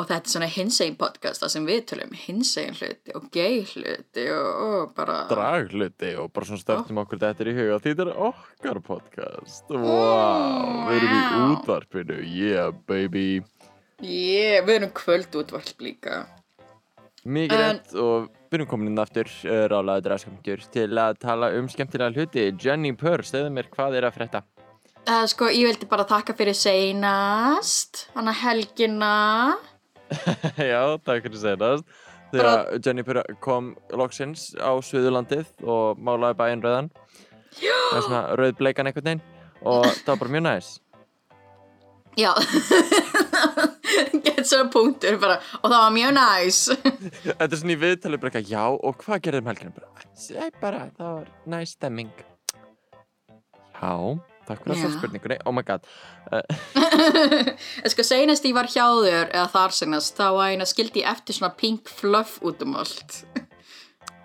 og þetta er svona hinsegin podcast þar sem við tölum hinsegin hluti og gay hluti og, og bara dragluti og bara svona stöfnum okkur þetta er í huga því þetta er okkar podcast. Wow, við erum í útvarpinu. Yeah baby. Yeah, við erum kvöld útvarp líka. Mikið rétt og við erum komin inn aftur uh, rálaði dragskamtur til að tala um skemmtilega hluti. Jenny Purr, segðu mér hvað er að frétta? Uh, sko, ég vildi bara þakka fyrir seinast hana helgina já, takk fyrir senast þegar Jenny Purr kom loksins á Suðurlandið og málaði bæinn rauðan það er svona rauðbleikan einhvern veginn og það var bara mjög næs já gett svona punktur bara og það var mjög næs Þetta er svona í viðtalið bara eitthvað, já, og hvað gerðum helgina? Bara, "Æ, bara, það var næst stemming. Já, takk fyrir Já. þessar spurningunni, oh my god. Uh, En sko seinast ég var hjá þér eða þar seinast þá var eina skildi ég eftir svona pink fluff út um allt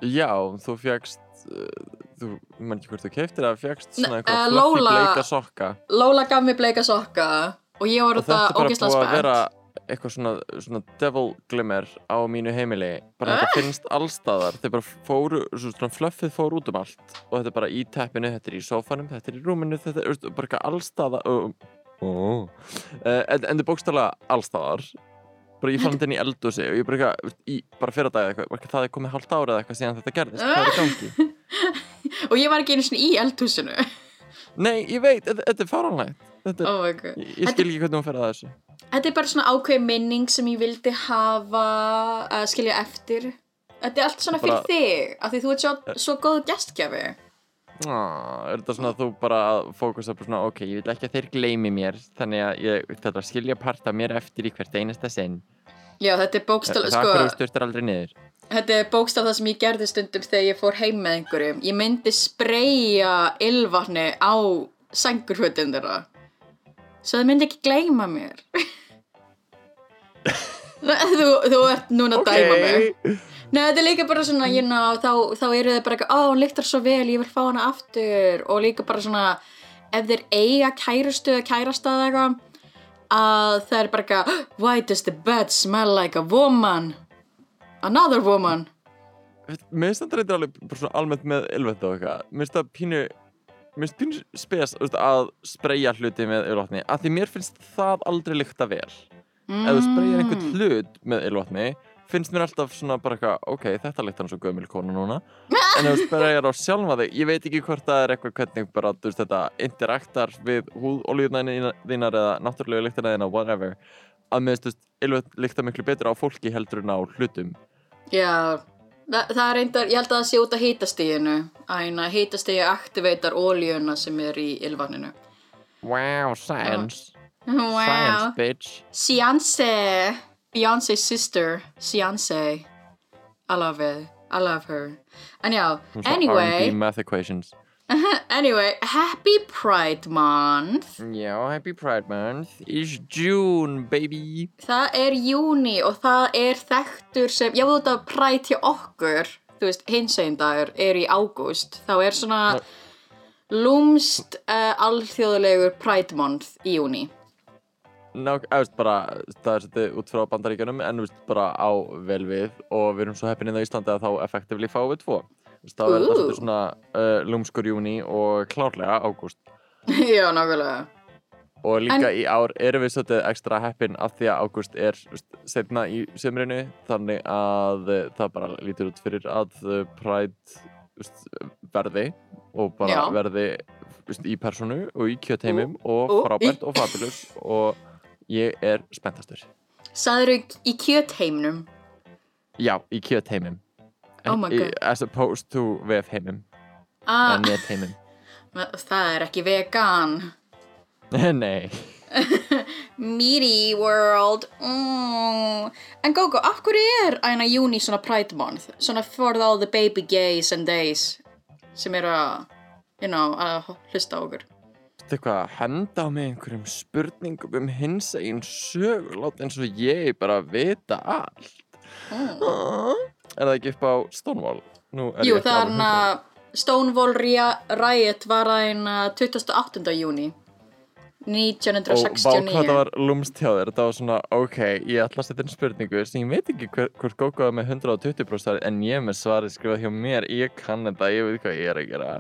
já, þú fjagst, uh, þú, ég man ekki hvort þú keiftir það, fjagst svona eh, eitthvað fluffy Lola- bleika sokka. Lola gaf mér bleika sokka og ég var Og út þetta að er bara ógislega búið að spennt vera eitthvað svona, svona devil glimmer á mínu heimili. Bara þetta finnst allstaðar, þeir bara fóru, svo svona fluffið fór út um allt. Og þetta er bara í teppinu, þetta er í sófanum, þetta er í rúminu, þetta er, bara allstaðar. Uh, Oh. En, en þið bókstala allstaðar bara ég fann þetta inn í eldúsi og ég bara bara fyrir dag eitthvað, eitthvað, það er komið hálft ára eða eitthvað síðan þetta gerðist, hvað er gangi? og ég var ekki einu svona í eldhúsinu. Nei, ég veit, þetta, er fáránlegt. Þetta oh ég, ég skil ekki hvernig hún fer að þessu. Þetta er bara svona ákveð minning sem ég vildi hafa að skilja eftir. Þetta er allt svona fyrir Bara- þig af því þú ert svo, svo góð gestgjafi. ah, Er þetta svona að þú bara fókusa bara svona, ok, ég vil ekki að þeir gleymi mér þannig að ég þetta að skilja part af mér eftir í hvert einasta sinn Já, þetta er bókstala, Það sko styrtir aldrei niður Þetta er bókstaf það sem ég gerði stundum þegar ég fór heim með einhverjum. Ég myndi spreyja ylvatni á sængurfötin þeirra. Svo þau myndi ekki gleyma mér. þú, þú ert núna að dæma mig. Nei, þetta er líka bara svona, you know, þá, þá eru þau bara eitthvað, ó, hún lyktar svo vel, ég vil fá hana aftur. Og líka bara svona, ef þeir eiga kærustu eða kærasta eða eitthvað, að það er bara eitthvað, why does the bed smell like a woman? Another woman. Mér finnst þetta reyndar alveg bara svona almennt með ylvett og eitthvað Mér finnst það pínu Mér finnst pínu spes veist, að spreyja hluti með ylvatni af því mér finnst það aldrei lykta vel Ef þú spreyjar einhvern hlut með ylvatni finnst mér alltaf svona bara eitthvað ok, þetta lyktar hann svo gömul kona núna en ef þú spreyjar á sjálfa þig ég veit ekki hvort það er eitthvað hvernig bara þú veist, þetta interaktar við húðolíðuna þínar eða náttúrulega lyktina þína whatever að mér finnst ylvett lykta miklu betur á fólki heldur en á hlutum Já, Þa, það er reyndar, ég held að það sé út af hitastíginu. Æna, hitastígi aktiveitar ólíuna sem er í ylvaninu. Wow, science Wow. Science, bitch Beyoncé, Beyoncé's sister, Beyoncé. I love it. I love her. En já, er anyway, math equations anyway, happy Pride Month. Já, happy pride month It's June, baby Það er júni og það er þekktur sem, já veit að Pride hjá okkur, þú veist, hinsegin dagur er í ágúst, þá er svona lúmst uh, alþjóðulegur Pride Month í júni. Ná, veist bara, það er svolítið út frá bandaríkjunum en veist bara á vel við og við erum svo heppinni á Íslandi að þá effektivli fáum við tvo Veist, Þá er Ú. svolítið svona uh, lúmskur júni og klárlega ágúst já, nákvæmlega. og líka í ár erum við svolítið ekstra heppin af því að ágúst er setna í sömrinu þannig að uh, það bara lítur út fyrir að Pride veist, verði og bara Já. verði í personu og í kjötheimum og, frábært og fabulous og ég er spenntastur Saður í kjötheimnum? Já, í kjötheimum Oh my God. As opposed to vefheimum Ah, eða netheimum það er ekki vegan. Nei, Meaty world mm. En Gogo, af hverju er aðeina júni svona Pride Month? Svona for all the baby gays and days sem eru að, you know, að hlusta okkur Þetta eitthvað að henda á mig einhverjum spurningum um hins einn sögur, láta eins og ég bara vita allt. mm. Er það ekki upp á Stonewall? Jú, það er að Stonewall Riot var aðeina 28. júni Og vá hvað 1969 var lúmst hjá þér, þetta var svona, ok, ég ætla að setja inn spurningu sem ég veit ekki hver, hvort Góko er með 120% en ég með svarið skrifað hjá mér, ég kann þetta, ég veit hvað ég er að gera.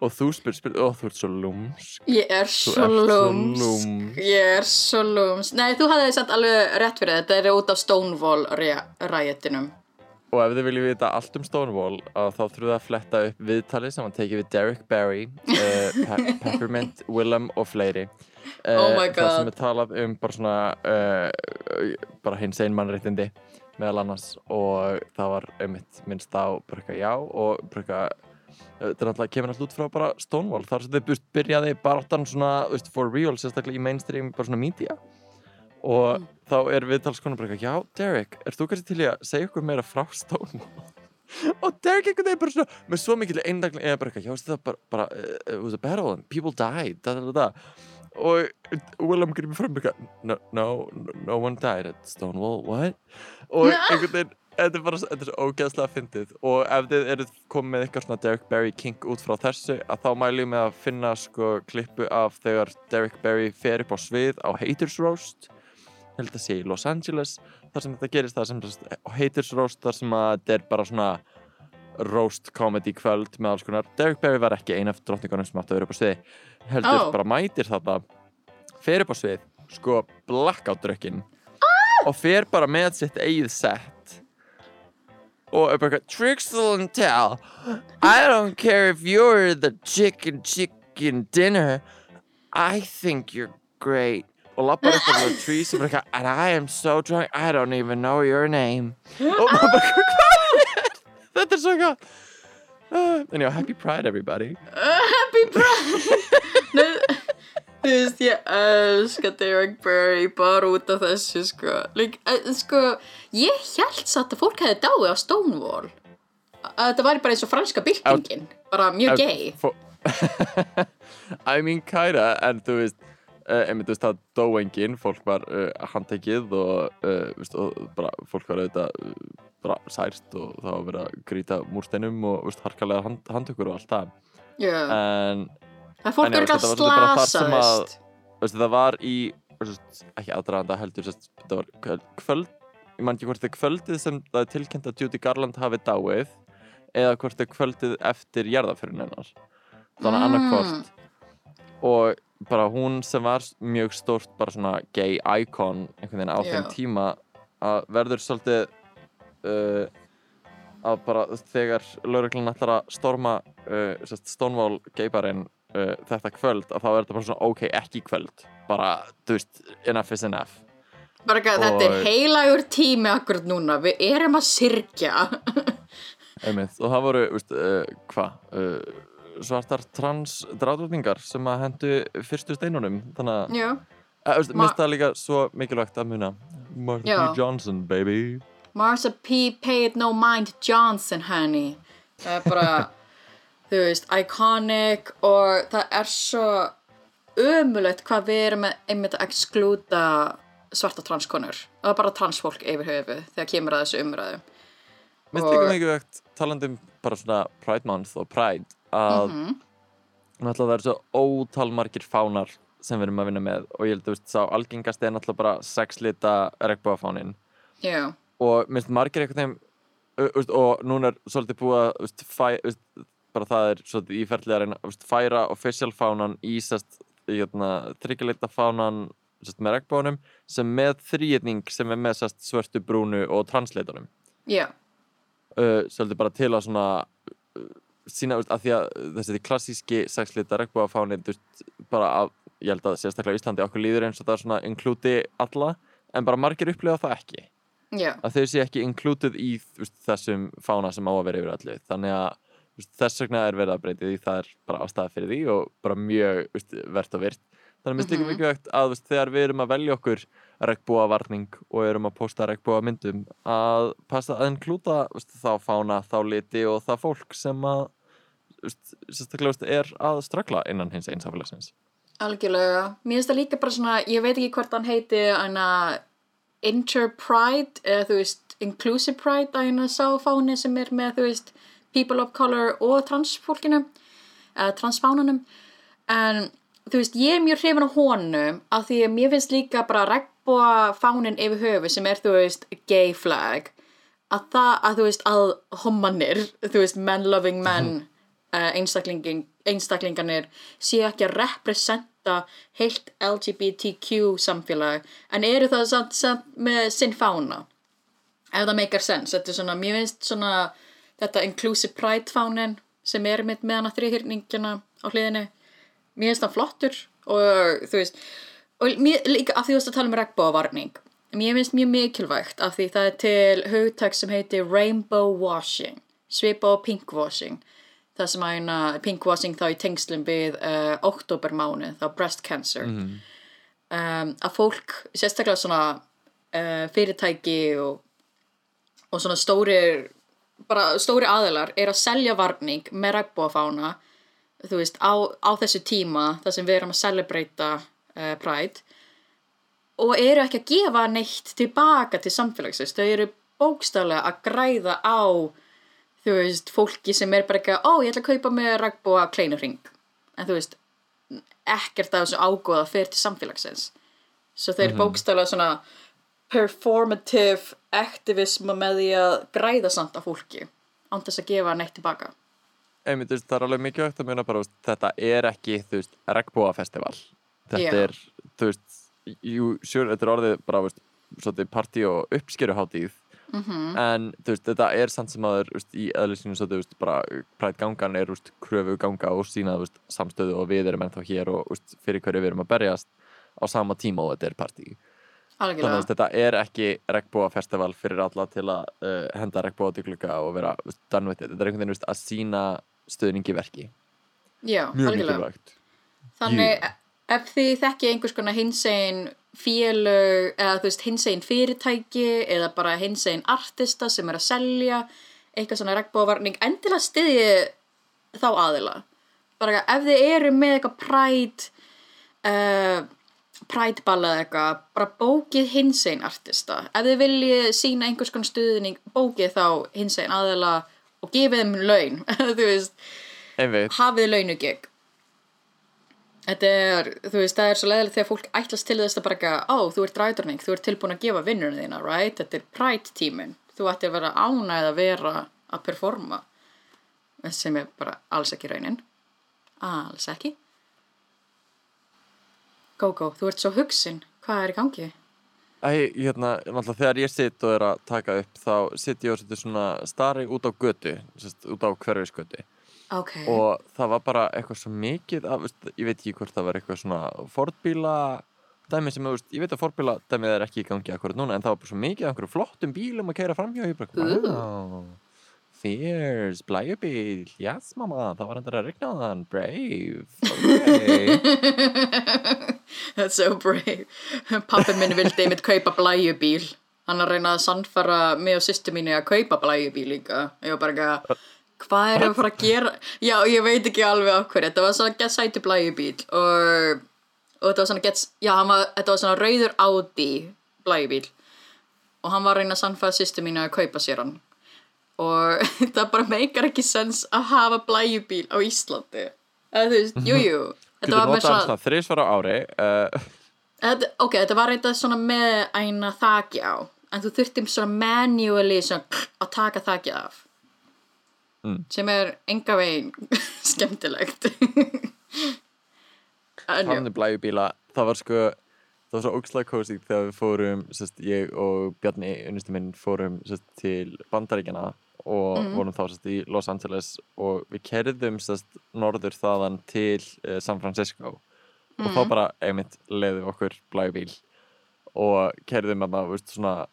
Og þú spyr, spyr, ó þú ert svo lúmsk. Ég er svo lúmsk. Ég er svo lúms Nei, þú hafði samt alveg rétt fyrir þetta. Þetta er út af Stonewall Riotinum Og ef þið viljið vita allt um Stonewall, þá þurfum við að fletta upp viðtalið sem hann tekið við Derek Barry, uh, Pe Peppermint, Willem og fleiri. Uh, Oh Það sem er talað um bara svona, uh, bara hins einn mannréttindi meðal annars. Og það var einmitt minnst á bara eitthvað já og bara eitthvað, þetta er náttúrulega kemur alltaf út frá bara Stonewall, þar sem þið byrjaði baráttan svona, þú veist, for real, sérstaklega í mainstream, bara svona media og Mm. þá er viðtalskona bara eitthvað, já, Derek, er þú kannski til í að segja okkur meira frá Stonewall? og Derek einhvern veginn bara svona, með svo mikil eindaglega, eða bara eitthvað, já, það bara, bara uh, it was a battle and people died, da da da og Willem gripir fram eitthvað, no, no, no one died at Stonewall, what? og einhvern veginn, þetta er bara, þetta er svo ógeðslega fyndið og ef þið eruð komið með eitthvað svona Derek Barry kink út frá þessu að þá mælu ég með að finna sko klippu af þegar Derek Barry fer upp á svið á Haters Roast held að sé í Los Angeles þar sem þetta gerist það sem Roast þar sem að þetta er bara svona roast comedy kvöld með alls konar. Derek Barry var ekki ein af drottningunum sem átti að vera upp á sviði. Heldur Ó. bara mætir þetta fer upp á svið sko blackout drukkin og fer bara með sitt eigið set og bara eitthvað Trixel and tell. I don't care if you're the chicken chicken dinner. I think you're great og lappar upp á the tree sem bara eitthvað and I am so drunk I don't even know your name og maður bara hvað er þetta er svo eitthvað Uh, en já, happy pride everybody Happy Pride Nei, Þú veist, ég elska Derek Barry bara út af þessu, sko. Like, uh, sko, ég held satt að fólk hefði dáið á Stonewall. Að þetta væri bara eins og franska byltingin. Bara mjög gay. I mean kinda en þú veist uh, einmitt þú veist það dó enginn fólk var uh, handtekið og, uh, veist, og bara fólk var auðvitað uh, bara særst og það var að grýta múrsteinum og veist, harkalega hand, handtökur og allt það Já. en fólk en er var svolítið bara þar sem að- veist, það var í ekki aðdraðanda heldur það var kvöld, ég man ekki hvort það er kvöldið sem það er tilkynnt að Judy Garland hafi dáið eða hvort það er kvöldið eftir jarðafyrin hennar þannig að Mm. annarkvort og bara hún sem var mjög stórt bara svona gay icon einhvern veginn á Já. þeim tíma að verður svolítið uh, að bara þegar lauruglan ætlar að storma uh, sest, Stonewall gaybarinn uh, þetta kvöld að þá er þetta bara svona ok, ekki kvöld bara, þú veist, enough is enough Bara ekki að þetta er heilagur tími akkurat núna. Við erum að syrkja. Einmitt. og það voru, veist, uh, hvað uh, svartar trans drátúrningar sem að hendu fyrstu steinunum þannig að Ma- Mér finnst það líka svo mikilvægt að muna Martha Já. P. Johnson, baby Marsha P. Paid No Mind Johnson, honey. Það er bara, þú veist, iconic og það er svo ömulegt hvað við erum einmitt að exklúta svarta transkonur. Og það er bara transfólk yfir höfu þegar kemur að þessu umræðu. Mér finnst líka mikilvægt talandi um bara svona Pride Month og Pride að mm Mhm. náttúrulega það eru svo ótalmargir fánar sem við erum að vinna með og ég held að sá algengast er náttúrulega bara sexlita regnbóðafánin Já, og mér finnst margir eitthvað þeim og núna er svolítið búið að bara það er svolítið íferðlega að reyna færa official fánan í hérna, þryggjuleita fánan með regnbóðunum sem með þrýjetning sem er með sest, svörtu brúnu og transleitunum. Já, uh, svolítið bara til að svona sína, að því að þessi klassíski sexlita regnbóðafáni bara að, ég held að sérstaklega í Íslandi okkur líður eins og það er svona inklúti alla en bara margir upplifa það ekki. Já, að þau sé ekki included í veist, þessum fána sem á að vera yfir allir þannig að veist, þess vegna er verið að breyta því það er bara ástæða fyrir því og bara mjög veist, verðt og virt þannig að mér líka Mhm. mikilvægt að veist, þegar við erum að velja okkur regnbúavarning og erum að posta regnbúa myndum að passa að inklúta þá fána, þá liti og það fólk sem að veist, veist, er að ströggla innan hins einsafélagsins Algjörlega. Mér finnst það líka bara svona, ég veit ekki hvort hann heiti Interpride, eða þú veist, Inclusive Pride, að hérna sáfáni sem er með, þú veist, People of Color og transfólkinu, eða transfánunum. En, þú veist, ég er mjög hrifin á honum af því að mér finnst líka bara regnbúa fánin yfir höfu sem er, þú veist, gay flag. Að það, að þú veist, að homanir, þú veist, men-loving men, uh, einstaklingin, einstaklingarnir séu ekki að representa heilt LGBTQ samfélag en eru það samt, samt með sinn fána ef það meikar sens þetta er svona, mér finnst svona þetta inclusive pride fánin sem er með hana þrýhyrningina á hliðinu mér finnst það flottur og þú veist og mér, líka af því þú veist að tala um regnbóavarning mér finnst mjög mikilvægt af því það er til hugtak sem heitir rainbow washing svipa og pinkwashing það sem að hérna pinkwashing þá í tengslum við uh, oktobermánu þá breast cancer. Um, að fólk sérstaklega svona uh, fyrirtæki og, og svona stóri bara stóri aðilar er að selja varning með regnbóafána þú veist á, á þessu tíma þar sem við erum að celebrata uh, Pride og eru ekki að gefa neitt tilbaka til samfélagsins. Þau eru bókstaflega að græða á þú veist, fólki sem er bara ekki að, ó, ég ætla að kaupa með regnbóa kleinurring en þú veist, ekkert af þessu ágóða fyrir til samfélagsins. Svo þeir mm bókstaflega svona performative activism með því að græða samt af fólki án þess að gefa neitt tilbaka einmitt, þú veist, það er alveg mikilvægt að muna bara, veist, þetta er ekki, þú veist, regnbúafestival þetta Já. er, þú veist jú, sure, þetta er orðið bara, svolítið partí og uppskeruhátíð mm en, þú veist, þetta er samt sem aður, í eðlisínu svo, þú veist, bara prætt gangan er, þú veist, kröfu ganga og sína, þú veist, samstöðu og við erum ennþá hér og, veist, fyrir hverju við erum að berjast á sama tíma og þetta er partí þannig að þetta er ekki regnbúafestival fyrir alla til að uh, henda regnbúa til glugga og vera, it. þetta er einhvern veginn, að sína stöðningi verki. Já, mjög mikilvægt. Þannig Jú. ef þið þekki einhvers konar hinsegin félög eða þú veist hinsegin fyrirtæki eða bara hinsegin artista sem er að selja eitthvað svona regnbóðvarning endilega styðji þá aðila. Bara ef þið eru með eitthvað præt uh, prætball eða eitthvað bara bókið hinsegin artista. Ef þið viljið sína einhvers konar stuðning bókið þá hinsegin aðila og gefið þeim laun þú veist einmitt, hafið launugig Þetta er, þú veist, það er svo leðilegt þegar fólk ætlast til þess að bara ekki að, ó, þú ert ræðurning, þú ert tilbúin að gefa vinnurinn þína, right? Þetta er pride tíminn. Þú ættir að vera ánægð að vera að performa. Sem er bara alls ekki raunin. Alls ekki. Gógó, þú ert svo hugsin. Hvað er í gangi? Æ, hérna, náttúrulega þegar ég sitt og er að taka upp þá sitt ég og setja svona stari út á götu, sest, út á hverfisgötu. Ok. og það var bara eitthvað svo mikið af, veist, ég veit ekki hvort það var eitthvað svona fordbíla dæmi sem, þú veist, ég veit að fordbíla dæmið er ekki í gangi akkurat núna en það var bara svo mikið af einhverju flottum bílum að keira framhjá ég bara, wow, fierce, blæjubíl yes mamma, það var hendur að rigna á þann brave, ok That's so brave. Pappi minn vildi einmitt kaupa blæjubíl. Hann að reyna að sannfara mig og sýstu mínu að kaupa blæjubíl líka. Ég var bara ekki að, hvað er að fara að gera? Já, ég veit ekki alveg af hverju. Þetta var svona gett sætu blæjubíl og, og þetta var svona gett, já, var, þetta var svona rauður Audi blæjubíl. Og hann var að reyna að sannfara sýstu mínu að kaupa sér hann. Og það bara meikar ekki sens að hafa blæjubíl á Íslandi. Eða þú veist, jú, jú. Þetta Getur notað hann svona, svona þrísvar á ári uh, Þetta, ok, þetta var eitthvað svona með eina þaki á en þú þurftum svona manually svona að taka þakið af Mm. sem er enga veginn skemmtilegt Talandi blæjubíla, það var sko það var svo ógslag kósí þegar við fórum sest, ég og Bjarni, unnustu minn fórum sest, til Bandaríkjana og Mhm. vorum þá sest, í Los Angeles og við kerðum norður þaðan til uh, San Francisco og Mhm. þá bara einmitt leiðum okkur blæjubíl og kerðum að það svona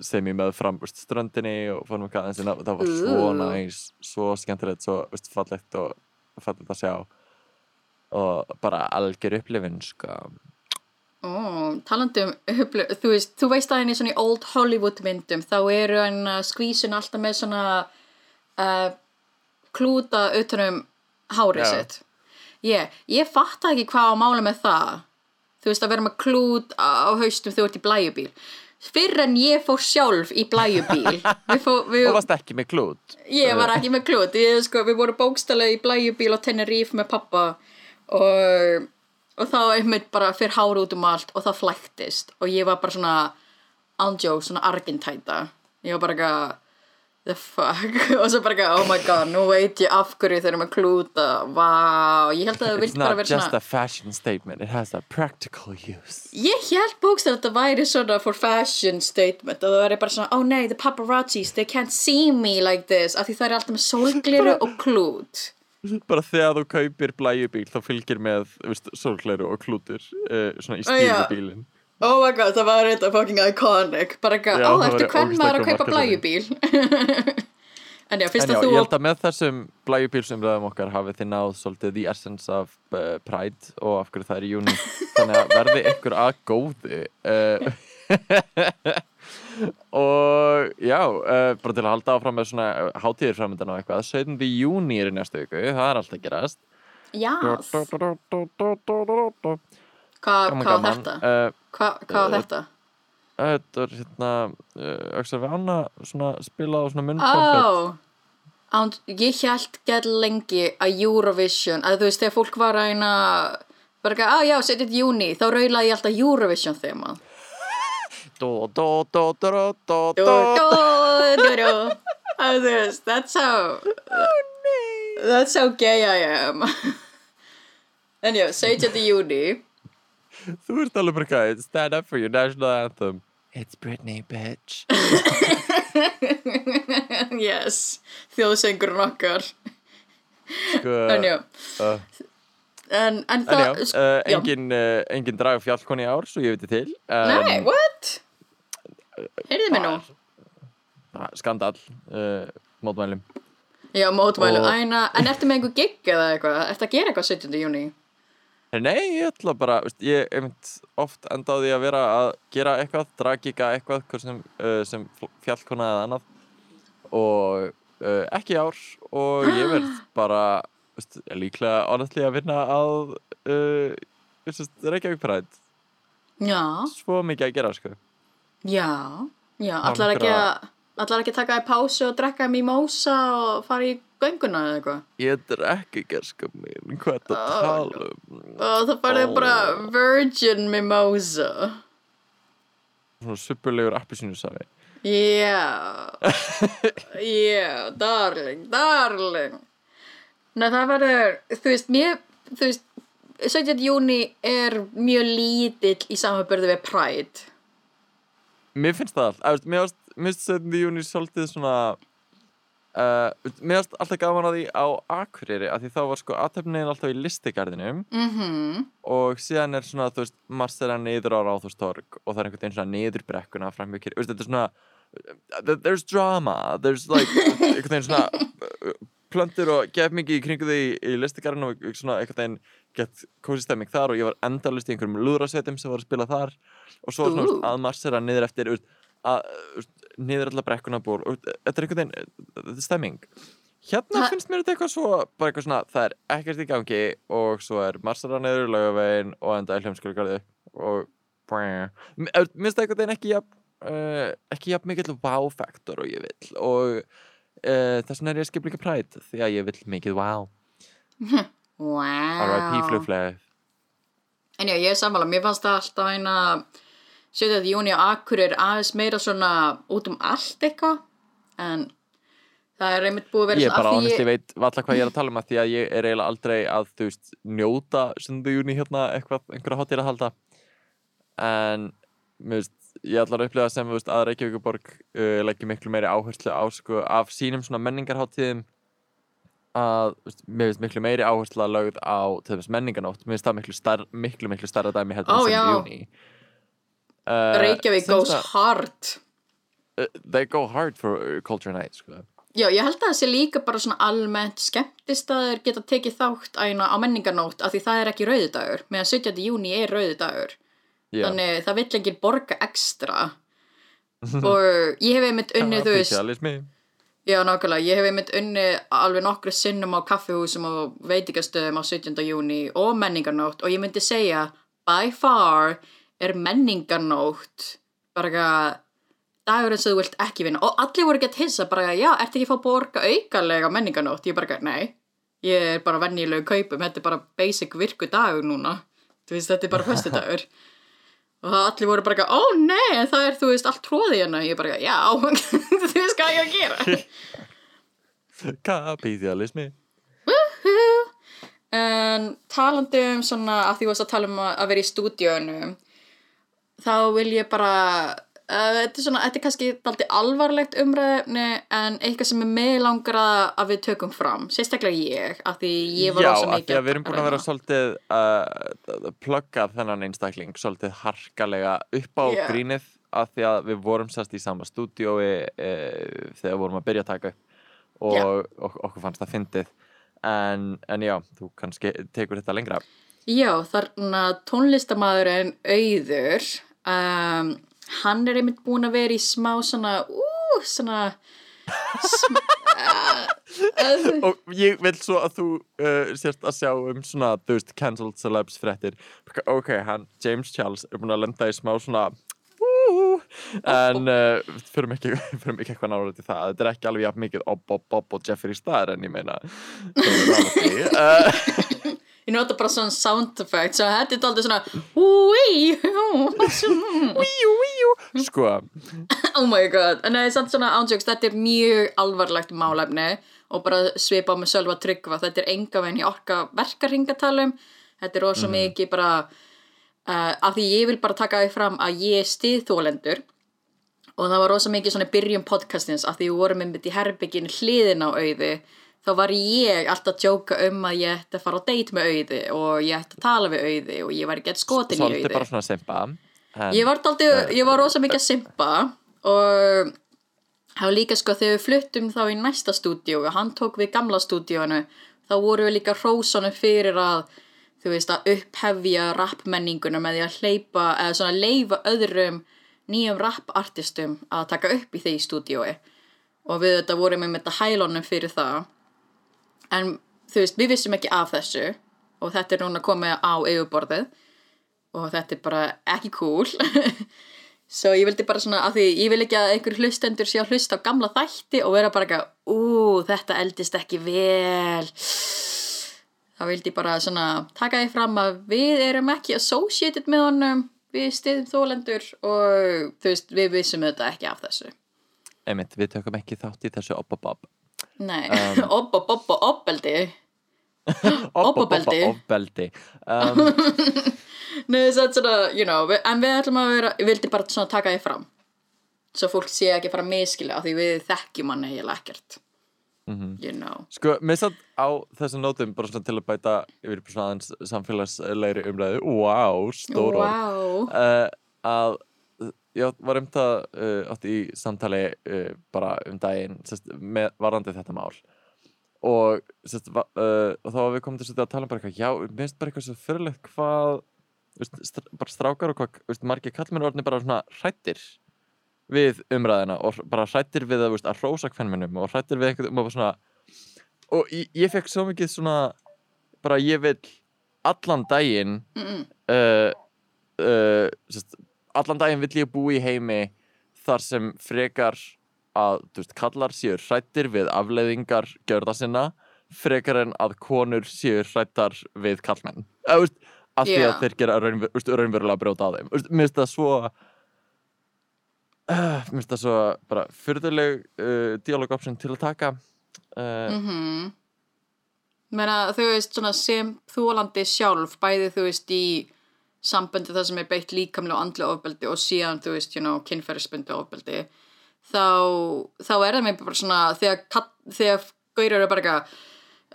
sem ég með fram veist, ströndinni og fórum eitthvað aðeins á- það var svo Ooh. næs, svo skemmtilegt svo veist, fallegt og fallegt að sjá og bara algjör upplifin sko. Ó, talandi um upplif, þú veist, þú veist að henni svona í old Hollywood myndum þá eru hann skvísun alltaf með svona uh, klúta utanum hárið Já. sitt. Ég, ég fatt ekki hvað á mála með það. Þú veist að vera með klút á haustum þegar þú ert í blæjubíl. Fyrr en ég fór sjálf í blæjubíl og varst ekki með klút. Ég var ekki með klút, ég, sko, við vorum bókstælega í blæjubíl á Tenerife með pappa og, og þá einmitt bara fyrir hári út um allt og það flæktist. Og ég var bara svona ándjók, svona argentæta. Ég var bara eitthvað the fuck? Og svo bara eitthvað, oh my god, nú veit ég af hverju þeir eru með klúta. Vá, ég held að það It's vilt bara not vera just svona a fashion statement, it has a practical use. Ég held bókstælega að þetta væri svona for fashion statement. Og það væri bara svona, oh nei, the paparazzis, they can't see me like this. Af því það er alltaf með sólgliru og klút bara þegar þú kaupir blæjubíl þá fylgir með veist, sólklæru og klútur uh, svona í Ó, já. stílubílin Oh my god, það var þetta fucking iconic. Bara eitthvað, Já, ó, það væri hvern maður að kaupa blæjubíl En já, fyrst En já, að þú ég held að með þessum blæjubílsumræðum okkar hafið þið náð svolítið the essence of uh, pride og af hverju það er í júni þannig að verði ykkur að góðu uh, og já uh, bara til að halda áfram með svona hátíðir framöndan og eitthvað 17. júni er í næstu viku, það er alltaf gerast Já, hvað hva var þetta? Uh, Hvað hva var þetta? Þetta er hérna Öxar við Anna svona spila á svona Ó, munntrompet án, ég held gett lengi að Eurovision, að þú veist, þegar fólk var að eina bara ekki, á já, setjum júni þá raulaði ég alltaf Eurovision þema Do, do, do, do, do, do, do. dú. Að þú veist, that's how that's how gay I am En já, 17. júni Þú ert alveg bara hvað, stand up for your national anthem It's Britney, bitch yes, þjóðsengurinn okkar sko, en já, uh, en, en En já, það uh, engin, uh, engin draga fjallkonni í ár, svo ég veit til um, nei, what? Heyrðu mig nú. Skandal, uh, mótmælum. Já, mótmælu, Og- æna, en ertu með einhver gig eða eitthvað, ertu að gera eitthvað 17. júni Nei, ég ætla bara, veist, ég einmitt oft enda á því að vera að gera eitthvað, dragika eitthvað, sem, uh, sem fjallkona eða annað. Og uh, ekki ár. Og ég verð bara veist, líklega honestly að vinna að uh, Reykjavík Pride, já, svo mikið að gera sko. Já, já, allar ekki að allar ekki að taka í pásu og drekka mimosa og fara í gönguna eða eitthvað Ég drekk ekki gerska mín, hvað er þetta að tala um? og það farið Ó. bara virgin mimosa Svona suppulegur appisínusafi. Já, já, darling, darling. Nei, það verður, þú veist, mér, þú veist, 17. júni er mjög lítill í samanbörðu við Pride. Mér finnst það allt, mér finnst, mér finnst 17. júni svolítið svona uh, mér finnst alltaf gaman að því á Akureyri að því þá var sko aðtöfnin alltaf í listigarðinum. Mm og síðan er svona, þú veist, marsera niður á Ráðhústorg og það er einhvern veginn svona niður brekkuna fram með kyrr, þetta er svona uh, there's drama, there's like einhvern veginn svona uh, plöntur og gef mikið í kringu því í listigarðinu og svona einhvern veginn gett kósi stemming þar og ég var endalust í einhverjum lúðrasveitum sem var að spila þar og svo svona, uh. að marsera niður eftir að, niður alla brekkuna ból og þetta er einhvern veginn, uh, þetta er stemming. Hérna Ha- finnst mér þetta eitthvað svo bara eitthvað svona, það er ekkert í gangi og svo er marsara niður laugavegin og enda hljómskjölugarði og mér finnst það einhvern veginn ekki jafn, uh, ekki jafn mikill wow-faktor og ég vill og uh, þess vegna er ég að skipla ekki præt því að ég vill mikið wow Wow. R.I.P. flugflæð En já, ég er sammála, mér fannst það alltaf eina 17. júni á Akureyri aðeins meira svona út um allt eitthvað, en það er einmitt búið að vera Ég svona bara því honestly veit valla hvað ég er að tala um að því að ég er eiginlega aldrei að þú veist njóta 7. júni hérna eitthvað, einhverja hátíð að halda en mér veist ég ætlar að upplega sem veist, að Reykjavíkuborg uh, leggja miklu meiri áherslu á sko, af sínum svona menningarháttíðum að veist, mér finnst miklu meiri áherslu að lögð á til þess menningarnótt, mér finnst það miklu, star, miklu, miklu starra dæmi heldur 7. já. júni uh, Reykjavík sem goes svona- hard. uh, they go hard for uh, culture night sko. já, ég held að það sé líka bara svona almennt skemmtistaður geta tekið þátt æna, á menningarnótt af því það er ekki rauðudagur meðan 17. júni er rauðudagur Já. þannig það vill ekki borga ekstra og ég hef einmitt unnið þú veist. Já, nákvæmlega. Ég hef einmitt unni alveg nokkru sinnum á kaffihúsum og veitingastöðum á 17. júni og menningarnótt og ég myndi segja by far er menningarnótt bara eitthvað dagurinn sem þú vilt ekki vinna og allir voru að hissa bara já, ertu ekki að fá borga aukalega menningarnótt? Ég bara, nei, ég er bara venjulegu kaupum, þetta er bara basic virku dagur núna, þú veist, þetta er bara föstu dagur og það allir voru bara eitthvað, ó nei, það er þú veist allt tróði hérna, ég bara, já, þú veist hvað ég er að gera. Kapitalismi. En talandi um svona að því að tala um að vera í stúdíónu þá vil ég bara uh, þetta er svona, þetta er kannski aldrei alvarlegt umræðefni en eitthvað sem er með langar að, við tökum fram sérstaklega ég, af því ég var Já, rosa af mikið því að við erum búin að vera svolítið uh, pluggað þennan einstakling svolítið harkalega upp á Já. grínið af því að við vorum sérst í sama stúdíói uh, þegar við vorum að byrja að taka og, Já. og okkur fannst það fyndið en, en já, þú kannski tekur þetta lengra Já, þarna tónlistamæðurinn Auður um, hann er einmitt búin að vera í smá svona, ú, svona sm, og ég vil svo að þú uh, sérst að sjá um svona, þú veist, cancelled celebs fréttir. Ok, hann, James Charles er búin að lenda í smá svona uh, en uh, fyrir ekki eitthvað náður til það. Þetta er ekki alveg jafn mikið Obb, Obb og Jeffrey Star en ég meina uh, Ég nota bara svona sound effect, svo þetta er aldrei svona Sko, oh my god. En það er samt svona ánsjóks, þetta er mjög alvarlegt málefni og bara svipa á með sölva tryggva, þetta er enga veginn í orka verkarringatalum, þetta er rosa mikið bara uh, af því ég vil bara taka því fram að ég er stiðþólendur og það var rosa mikið svona í byrjun podcastins af því við vorum einmitt í herbygginu hliðin á auði þá var ég alltaf að djóka um að ég ætti að fara á date með auði og ég ætti að tala við auði og ég var ekki að skotin í svolítið auði. bara svona simpa Ég var, ég var rosa mikið að simpa og var líka sko þegar við fluttum þá í næsta stúdíu og hann tók við gamla stúdíunu þá voru við líka hrósanum fyrir að þú veist að upphefja rappmenninguna með því að hleypa eða svona leifa öðrum nýjum rappartistum að taka upp í því stúdíui og við þetta vorum með þetta hælunum fyrir það en þú veist við vissum ekki af þessu og þetta er núna komið á yfirborðið og þetta er bara ekki cool. Svo ég vildi bara svona að því ég vil ekki að einhver hlustendur sé að hlusta á gamla þætti og vera bara eitthvað, ú, þetta eldist ekki vel. Þá vildi ég bara svona taka því fram að við erum ekki associated með honum. Við stiðum þólendur og þú veist, við vissum þetta ekki af þessu. Einmitt, við tökum ekki þátt í þessu Obb Nei, Um. obb, obb, obb, obbeldi Obb, Obb, Obb, Obbabeldi. Obbeldi um, Nei, það er svona, you know, við, en við ætlum að vera, ég vildi bara svona taka því fram svo fólk sé ekki fara að miskila því við þekkjum hann eiginlega ekkert mhm. you know Sko, mér satt á þessum nótum bara svona til að bæta yfir svona aðeins samfélagslegri umræðu Wow, stór orð wow. uh, að ég var um það uh, átt í samtali uh, bara um daginn sest, með varandi þetta mál og, sest, va, uh, og þá var við komum til að tala um bara eitthvað já, mér finnst bara eitthvað svo fyrirlegt hvað veist, str bara strákar og hvað veist, margir kallmenn orðin bara svona hrættir við umræðina og bara hrættir við að, veist, að hrósa kvennmennum og hrættir við eitthvað um að svona og ég, ég fekk svo mikið svona bara ég vil allan daginn Mm -mm. uh, uh, sest, allan daginn vill ég búa í heimi þar sem frekar að þú veist, kallar séu hrættir við afleiðingar gjörða sinna frekar en að konur séu hrættar við kallmenn uh, veist, af því að þeir gera raunver, veist, raunverulega brjóta á þeim. Veist, mér finnst það svo uh, mér finnst það svo bara fyrðuleg uh, dialogoption til að taka uh, Mm Meina, þú veist, svona sem þólandi sjálf, bæði þú veist í samböndi það sem er beitt líkamlega og andlega ofbeldi og síðan þú veist, you know, kynferðisbundi ofbeldi þá, þá er það mér bara svona þegar, þegar gaurar eru bara eitthvað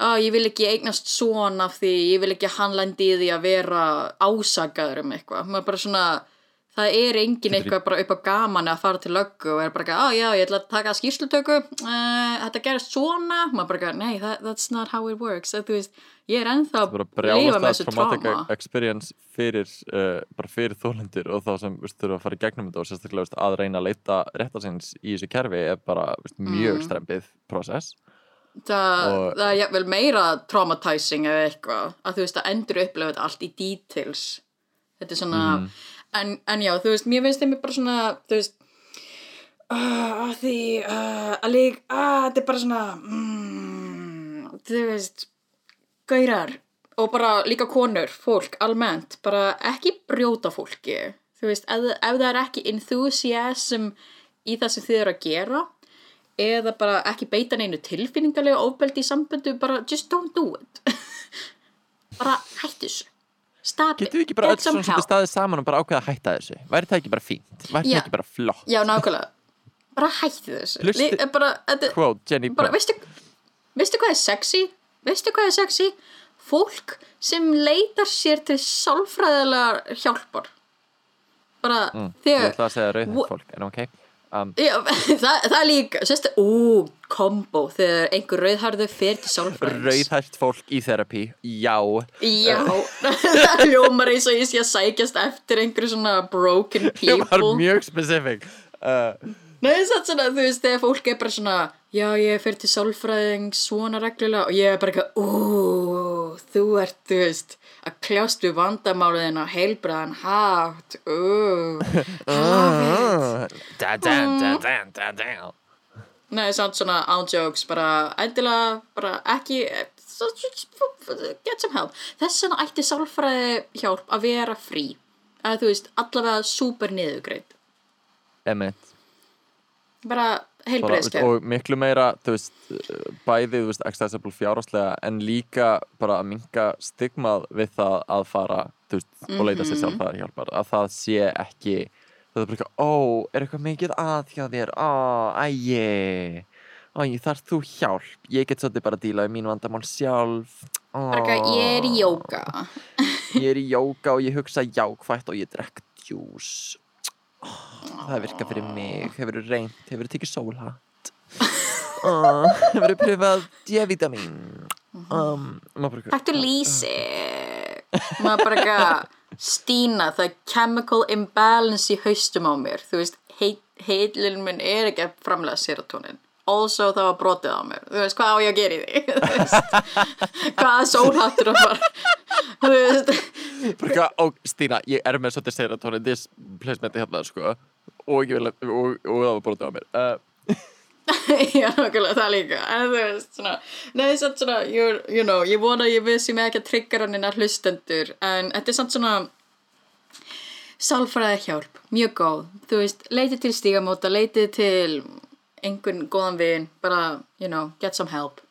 að ég vil ekki eignast svona af því ég vil ekki að hann lendi í því að vera ásakaður um eitthvað. Maður bara svona það er engin eitthvað bara upp á gaman að fara til löggu og er bara ekki, á já, ég ætla að taka skýrslutöku uh, þetta gerist svona. Maður bara ekki, nei, that, that's not how it works. Það, veist, ég er ennþá að lifa með þessu traumatic trauma. experience fyrir, uh, bara fyrir þólendur og þá sem þurfa að fara í gegnum þetta og sérstaklega veist, að reyna að leita réttarsins í þessu kerfi er bara veist, mjög Mm. strempið process. Það, Og- það er jafnvel meira traumatizing eða eitthvað að þú veist að endur upplifa þetta allt í details. Þetta er svona Mhm. En, en já, þú veist, mér finnst þeim bara svona þú veist uh, að því uh, að lík að þetta er bara svona mm, þú veist gaurar og bara líka konur, fólk, almennt bara ekki brjóta fólki. Þú veist, ef, ef það er ekki enthusiasm í það sem þið eru að gera eða bara ekki beita neinu tilfinningarlega ofbeldi í samböndu, bara just don't do it. Bara hættu Getum við ekki bara öll svona staðið saman og bara ákveða að hætta þessu? Væri það ekki bara fínt? Væri það ekki bara flott? já, nákvæmlega, bara hættu þessu Hlusti- Lí- bara, þetta, Quote, Jenny bara, Purr. veistu, veistu hvað er sexy? Veistu hvað er sexy? Fólk sem leitar sér til sálfræðilega hjálpar. Bara Mm, Ég þegar, ætla að segja rauðhætt fólk, en ok um, já, það, það er líka, sérstu, ú, kombo, þegar einhver rauðharðu fer til sálfræðings. Rauðhætt fólk í therapy, já Já, það hljómar eins og ég sé að sækjast eftir einhverju svona broken Ég var people. mjög specific uh, Nei, satt svona, þú veist, þegar fólk er bara svona Já, ég fer til sálfræðing svona reglulega og ég er bara eitthvað Ú, þú ert, þú veist að kljást við vandamáliðin á heilbræðan hátt. Ú, hafið. Nei, samt svona án jokes, bara endilega, bara ekki get some help. Þess vegna ætti sálfræði hjálp að vera frí. Að þú veist, allavega súper niðurgreitt Emmett bara heilbreiðskef og miklu meira þú veist, bæði þú veist, accessible fjárháslega en líka bara að minka stigmað við það að fara þú veist, og leita sér sjálfræðar hjálpar. Að það sé ekki það er bara eitthvað, ó, er eitthvað mikið að hjá þér? Ó, æje æ, þarf þú hjálp? Ég get svolítið bara að díla við mín vandamál sjálf. Bara eitthvað, ég er í jóka ég er í jóka og ég hugsa jákvætt og ég drekk djús það virkar fyrir mig. Hefur þú reynt, hefur þú tekið sólhatt? Oh, hefur þú pröfað D-vitamin um, maður bara Takktu lýsi. Maður bara eitthvað Stína, það er chemical imbalance í haustum á mér. Þú veist, heilin minn er ekki að framlega serotonin also það var brotið á mér. Þú veist, hvað á ég að gera í því? Þú veist, hvað sólhattur að fara þú veist. Ó Stína, ég er með svolítið serotonin displacementi hérna sko. Og, vil, og, og það var brotið á mér. Uh, já, nokkulega það líka. En þú veist, svona, neði samt svona you, you know, ég vona að ég vissi mig ekki að tryggra hann innan hlustendur en þetta er samt svona sálfræði hjálp, mjög góð. Þú veist, leitið til stígamóta leitið til einhvern góðan vin bara, you know, get some help.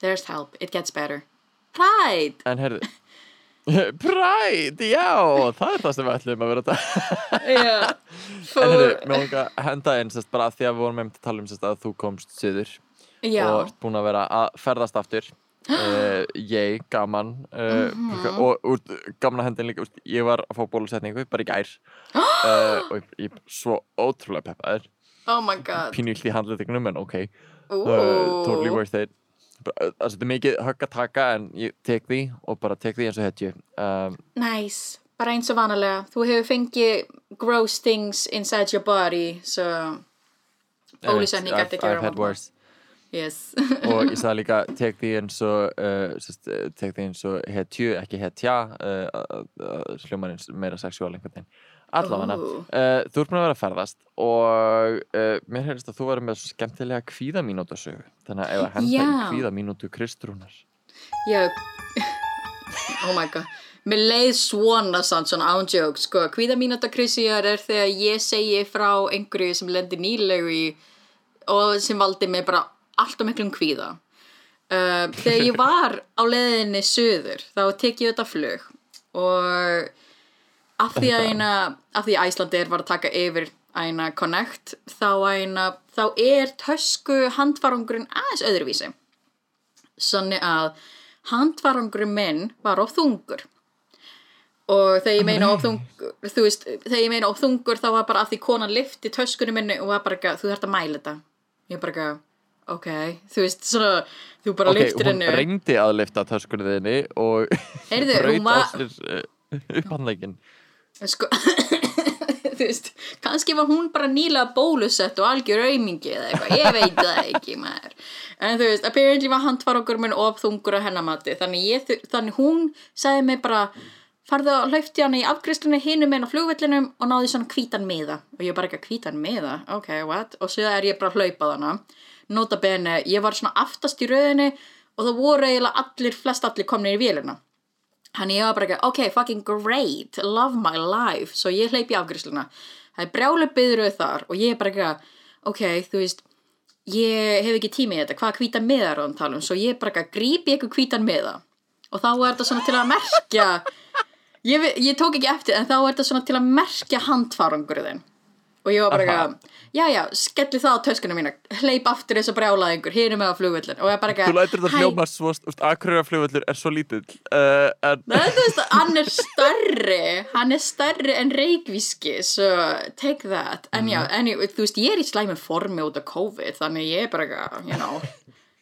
There's help, it gets better. Pride! En herðu Pride, já, það er það sem við ætlum að vera þetta yeah. En herðu, mér að henda inn sérst, bara því að við vorum með að tala um sérst, að þú komst söður já, og ert búin að vera að ferðast aftur. Uh, ég, gaman. Uh, Mhm. og, og gaman að hendin líka úst, ég var að fá bólusetningu bara í gær. Uh, og ég er svo ótrúlega peppaður oh my god. Pínu illt í handleitingunum en ok. Uh, totally worth it. Altså, þetta er mikið högg að taka en ég tek því og bara tek því eins og hetju um, Nice, bara eins og vanalega. Þú hefur fengið gross things inside your body, so Bólusetning I've- ætti ekki að vera I've had vandamál. worse. Yes. og ég sagði líka tek því eins og uh, sest, uh, tek því eins og hetju, ekki hetja uh, uh, hljómar eins meira sexuál einhvern veginn allavega, Ó. uh, þú ert búin að vera að ferðast og uh, mér heyrðist að þú verður með skemmtilega kvíðamínútu sögu þannig að ef að henda í Já. kvíðamínútu Kristrúnar Já, oh my god. Mér leið svona samt svona án joke, sko. Hvíða mínúta krisíjar er þegar ég segi frá einhverju sem lendir nýlegu í og sem valdi mig bara allt og miklum kvíða. Uh, þegar ég var á leiðinni söður, þá tek ég þetta flug og af því að eina, af því að Æslandir var að taka yfir eina Connect, þá eina, þá er tösku handfarangurinn aðeins öðruvísi. Sannig að handfarangurinn minn var á þungur. Og þegar ég meina ofþungur þú veist, þegar ég meina ofþungur þá var bara að því konan lifti töskunni minni og var bara eitthvað, þú þarft að mæla þetta. Ég bara eitthvað, ok. Þú veist, svona, þú bara Ok, liftir hún henni reyndi að lifta töskunni þinni og hún braut á sér uh, upphandlegin sko þú veist, kannski var hún bara nýlega bólusett og algjör aumingi eða eitthvað, ég veit það ekki maður. en þú veist, apparently var handfarangur minn ofþungur á hennamati þannig, ég, þannig hún sagði mig bara farðu að hlaupti hann í afgriðslunni hinum einn á flugvellinum og náði svona hvítan miða. Og ég bara ekki hvítan miða, ok, what? Og svo er ég bara að hlaupa þarna. Nota bene, ég var svona aftast í röðinni og það voru eiginlega allir, flest allir komnir í vélina Hann ég var bara ekki, ok, fucking great, love my life. Svo ég hleyp í afgriðsluna. Það er brjálu byðruð þar og ég er bara ekki, ok, þú veist, ég hef ekki tími í þetta, hvað hvítan miðar á hann tala um. Svo ég bara ekki, grípi ykkur hvítan miða. Og þá er þetta svona til að merkja, ég, ég tók ekki eftir, en þá er þetta svona til að merkja handfarangurðin. Og ég var bara ekki, já, já, skelli það á töskunum mína, hleyp aftur þess að brjálaðingur, hinum með á flugvöllin. Og ég bara ekki, Þú lætur þetta hljóma svo, Akureyra er svo lítill uh, en Nei, þú veist, hann er stærri hann er stærri en reikvíski so take that. En já, en ég, þú veist, ég er í slæmi formi út af COVID, þannig ég er bara eitthvað, you know.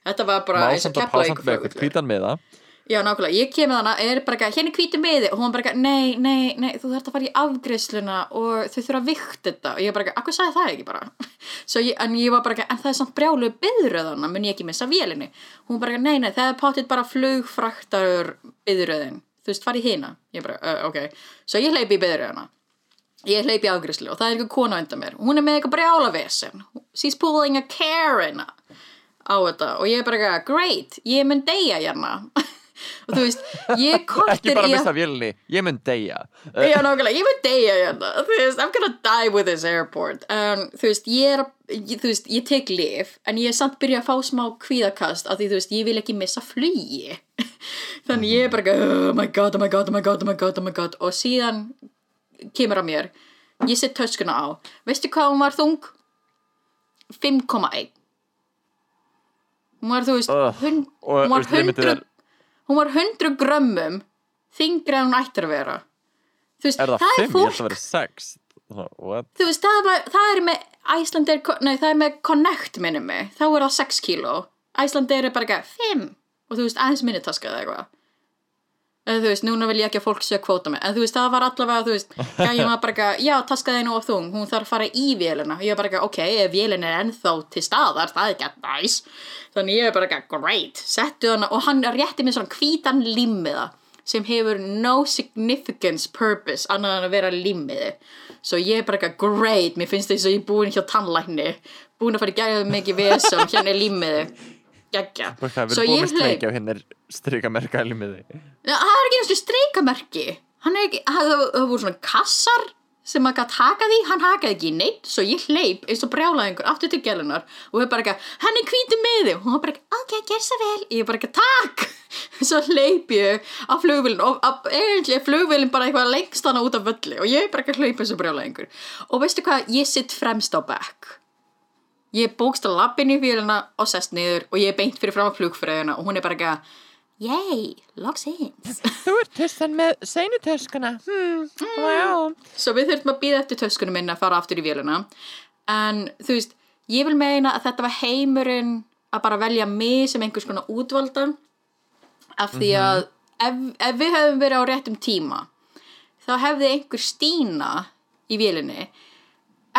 Þetta var bara eins og samt að kepla með eitthvað með það já, nákvæmlega, ég kemur þannig, er bara eitthvað hérna er hvíti miði. Og hún bara eitthvað, nei, nei, nei þú þarft að fara í afgreiðsluna og þau þurfa að vikta þetta. Og ég bara eitthvað, akkur sagði það ekki bara? Ég, en ég var bara eitthvað, en það er samt brjálu byðröðana, mun ég ekki missa vélinni hún bara eitthvað, nei, nei, það er potið bara flugfraktarur byðröðin þú veist, farið hina, ég bara, uh, ok. Svo ég hleypi í byðröðana ég hleypi í afgreiðslu og það er einhver kona undan mér. Með eitthvað og bara og þú veist, ég ekki kortir bara í að missa vélinni, ég mun deyja. Uh, Já, nákvæmlega, ég mun deyja hérna, þú veist, I'm gonna die with this airport. Um, Þú veist, ég er, þú veist, ég tek lif En ég er samt byrja að fá smá kvíðakast Af því, þú veist, ég vil ekki missa flugi. Þannig ég er bara, ekki, oh my god, oh my god, oh my god, oh my god, oh my god. Og síðan kemur að mér Ég set töskuna á. Veistu hvað hún var þung? 5,1 Hún var, þú veist, og, hún var veist, limitið 100 hún var 100 grömmum þingri en hún ættir að vera. Veist, er það það 5, er ég held að vera 6 what? þú veist, það, var, það er með Æslandir, nei, það er með Connect minnum mig, þá er það 6 kíló. Æslandir er bara ekki 5 og þú veist, aðeins minni taska eða eitthvað eða þú veist, núna vil ég ekki að fólk sé að kvóta mig. En þú veist, það var allavega, þú veist gæjum að bara ekki, já, taskaði nú of þung hún þarf að fara í vélina, ég er bara ekki, ok ef vélina er ennþá til staðar, það er ekki næs. Þannig ég er bara ekki, great settu hana, og hann rétti mér svona hvítan limmiða sem hefur no significance purpose annað en að vera limmiði svo ég er bara ekki, great, mér finnst þess að ég er búin hjá tannlækni búin að fara í gæjaðu mikið vesum, hérna er limmiði geggja, Bara hvað, svo við erum ég búin hleyp. hérna er strikamerka í limiði Já, það er ekki eins og streikamerki hann er ekki, það, voru svona kassar sem maður gætt hakað í, hann hakaði ekki neitt svo ég hleyp eins og brjálaðingur aftur til gælunar og við bara ekki, hann er hvíti með þig og hún var bara ekki, ok, ger svo vel. Ég er bara ekki, takk! Svo hleyp ég á flugvélin og að- eiginlega er flugvélin bara eitthvað lengst hana út af völli og ég er bara ekki að hlaupa eins og brjálaðingur og veistu hvað, ég sitt fremst á bekk ég bókst að lappin í vélina og sest niður og ég er beint fyrir fram á flugfræðina og hún er bara ekki Yay, logsins Þú ert tussan með seinutöskuna hmm, wow. Svo við þurfum að býða eftir töskunum minn að fara aftur í vélina. En þú veist, ég vil meina að þetta var heimurinn að bara velja mig sem einhvers konar útvalda af því að ef, ef við hefðum verið á réttum tíma þá hefði einhver Stína í vélinni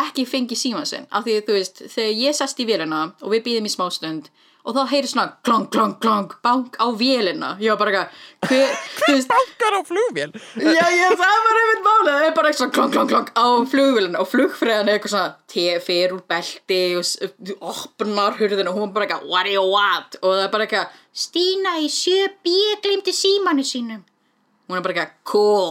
ekki fengið síman sinn af því þú veist, þegar ég sest í vélina og við býðum í smástund og þá heyri svona klang, klang, klang, bank á vélina ég var bara eitthvað, hver, þú veist Bankar á flugvél Já, já, það var einmitt málið, það er bara eitthvað klang, klang, klang á flugvélina og flugfræðan er eitthvað svona tefir úr belti og opnar hurðina og hún bara eitthvað, what do you want? Og það er bara eitthvað, Stína í 7B glimti símanu sínum. Hún er bara eitthvað, cool,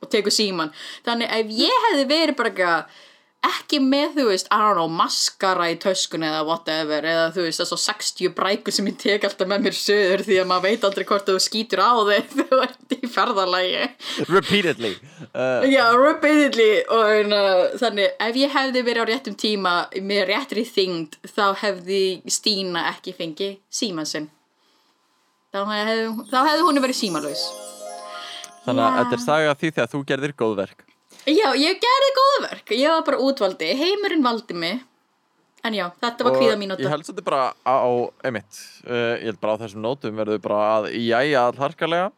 og tekur síman. Þannig ef ég hefði verið bara eitthvað, ekki með, þú veist, I don't know, maskara í töskunni eða whatever, eða þú veist, þess að 60 brækur sem ég tek alltaf með mér söður því að maður veit aldrei hvort þú skýtur á þig þegar þú ert í ferðalagi. Repeatedly uh, Já, repeatedly og uh, þannig ef ég hefði verið á réttum tíma með réttri þyngd þá hefði Stína ekki fengið síman sinn þá hefði, þá hefði hún verið símalös Þannig að Já. þetta er saga því þegar þú gerðir góðverk. Já, ég gerði góða verk. Ég var bara útvaldi. Heimurinn valdi mig. En já, þetta var kvíða mínúta. Ég held svolítið bara á, einmitt, uh, ég held bara á þessum nótum verður bara að jæja allharkalega.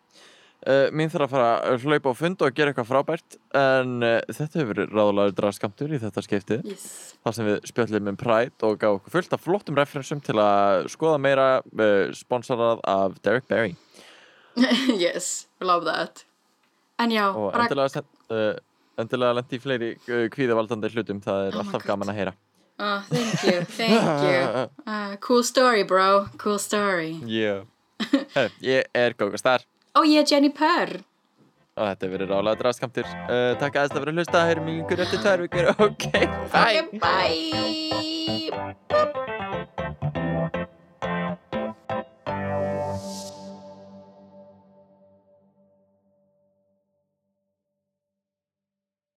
Uh, mín þarf að fara að hlaupa á fund og gera eitthvað frábært en uh, þetta hefur verið ráðulegur draðskamtur í þetta skiptið. Yes. þar sem við spjöllum um Pride og gaf okkur fullt af flottum referensum til að skoða meira uh, sponsorað af Derek Barry yes, love that. En já, og bara, endilega, lendi í fleiri uh, kvíðavaldandi hlutum það er Oh alltaf gaman að heyra uh, thank you, thank you. Uh, cool story, bro, cool story. yeah. Hey, ég er Góga Star Ó, ég er Jenny Purr. og þetta hefur verið ráðlega drafskamtur uh, takk aðeins að vera að hlusta, heyrum í ykkur eftir tvær vikur ok, bye Okay, bye.